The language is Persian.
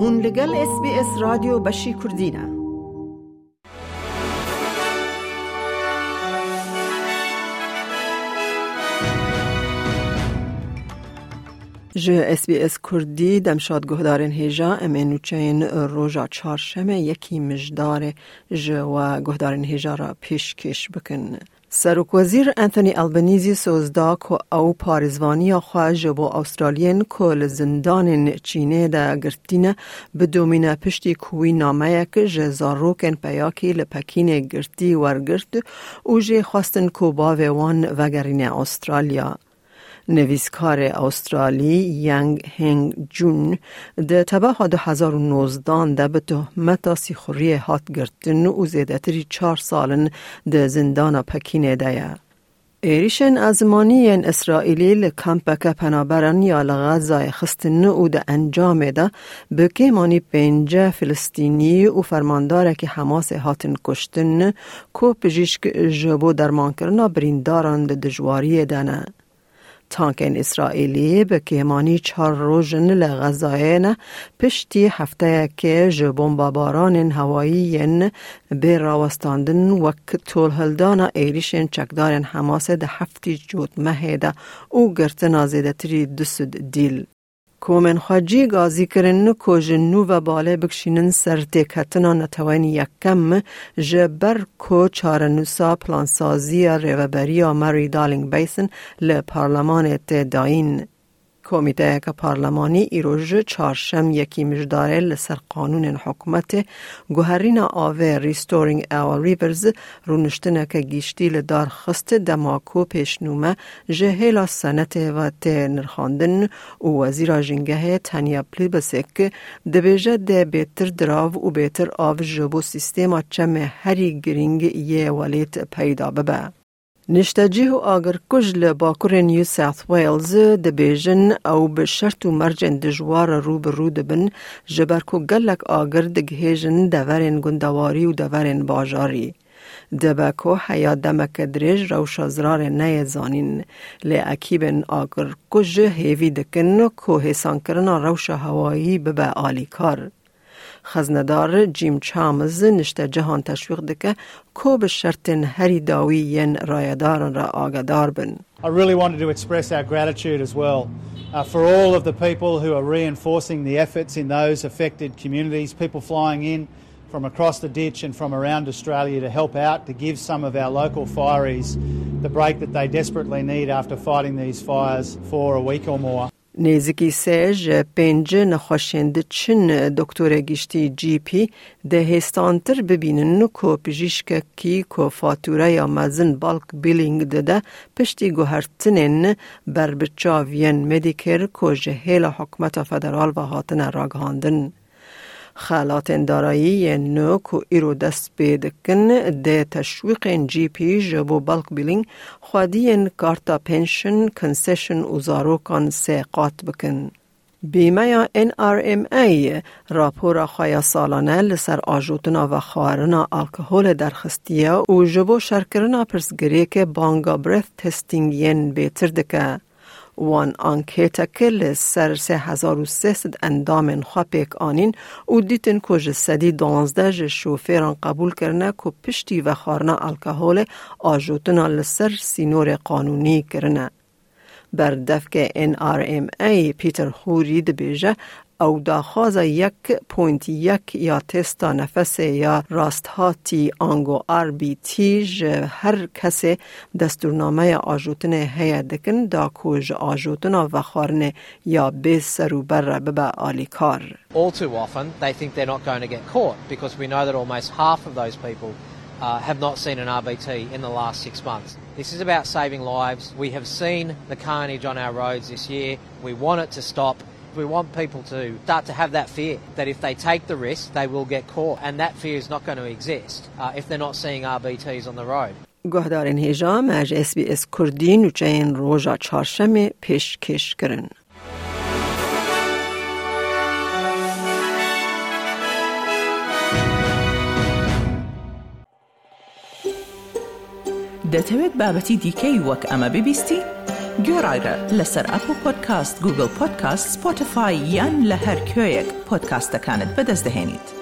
هون لگل اس بی اس رادیو بشی کردینه ج اس بی اس کردی دمشاد گهدارن هیجا امینو چین روژا چارشمه یکی مجدار ج و گهدارن هیجا را پیش کش بکن. سرک وزیر انتونی البنیزی سوزدا که او پارزوانی خواه با استرالین کل زندان چینه دا گرتینه به دومین پشتی کوی نامه که جزاروکن پیاکی لپکین گرتی ورگرت او جه خواستن کوبا وان وگرین استرالیا. نویسکار استرالی ینگ هنگ جون ده تبه 2019 ده به تهمت سیخوری هات گرتن و زیدتری چار سالن ده زندان پکین ده ایریشن ازمانی اسرائیلی لکمپک پنابرن یا لغزای خستن او ده انجام ده به که مانی پینجه فلسطینی و فرمانداره که حماس هاتن کشتن کو پجیشک جبو درمان کرنا برینداران ده دجواری دنه. تانکن اسرائیلی به کهمانی چهار روزن لغزاین پشتی هفته که جبون باباران هوایی به راوستاندن و طول هلدانا ایریشن چکدارن حماسه ده هفتی جود مهیده او گرتنا زیده تری دسد دیل. کومن خواجی گازی کرن کو جنو و باله بکشینن سر تکتنا نتوانی یکم جبر کو چارنوسا پلانسازی ریوبری مری دالینگ بیسن لپارلمان داین. کمیته پارلمانی ایروژ چارشم یکی مجداره لسر قانون حکومت گوهرین آوه ریستورینگ او ریورز رونشتنه که گیشتی لدار خست دماکو پیشنومه جهیلا سنت و ته نرخاندن و وزیر جنگه تنیا پلیبسک دبیجه ده بیتر دراو و بیتر آو جبو سیستما چم هری گرینگ یه ولیت پیدا ببه. نشتجیه آگر کجل باکر نیو ساوث ویلز دبیجن او به شرط و مرجن دجوار رو به رو دبن جبر کو گلک آگر دگهیجن دورن گندواری و دورن باجاری. دبکو حیا دمک دریج روشا زرار نه زانین لی اکیبن آگر کج هیوی دکن کو حسان کرنا روشا هوایی ببه آلی کار. خزندار جیم چامز نشته جهان تشویق دکه کو به شرط هری داوی ین رایدارن را آگدار بن. I really wanted to express our gratitude as well uh, for all of the people who are reinforcing the efforts in those affected communities, people flying in from across the ditch and from around Australia to help out, to give some of our local fireys the break that they desperately need after fighting these fires for a week or more. نزیکی سیج پنج نخوشند چن دکتر گشتی جی پی ده هستانتر ببینن کو پجیشک کی کو فاتوره یا مزن بالک بیلینگ دده پشتی گوهرتنن بر بچاوین مدیکر کو جهیل حکمت فدرال و هاتن راگهاندن. خالات دارایی نو کو ایرو دست بیدکن ده تشویق جی پی جبو بالک بیلینگ خوادی کارتا پنشن کنسیشن و کان سیقات بکن. بیمه یا NRMA راپور خوایا سالانه لسر آجوتنا و خوارنا الکهول درخستیه و جبو شرکرنا پرسگری که بانگا برث تستینگ ین بیتر دکه. وان آنکیتا کل سر سه هزار و سیصد اندام خواپیک آنین او دیتن که سدی دانزده جه قبول کرنه که پشتی و خارنا الکهول آجوتنا لسر سینور قانونی کرنه. بر دفک NRMA پیتر خوری دبیجه او داخواز یک پوینت یک یا تستا نفس یا راست هاتی آنگو آر بی تی هر کس دستورنامه آجوتن هیا دکن دا کوج آجوتن و خارن یا به سرو بر ببا آلی کار. All too often they think they're not going to get caught because we know that almost half of those people uh, have not seen an RBT in the last six months. This is about saving lives. We have seen the carnage on our roads this year. We want it to stop. We want people to start to have that fear that if they take the risk, they will get caught. And that fear is not going to exist uh, if they're not seeing RBTs on the road. گهدارین هیجام از اس بی اس کردی نوچه این روژا چارشم پیش کش کرن. دەتەوێت بابەتی دیکەی وەک ئەمە ببیستی؟ گۆڕایرە لەسەر ئەپ و پۆدکاست گوگل پۆدکاست سپۆتفاای یان لە هەر کوێیەک پۆدکاستەکانت بەدەستدەێنیت.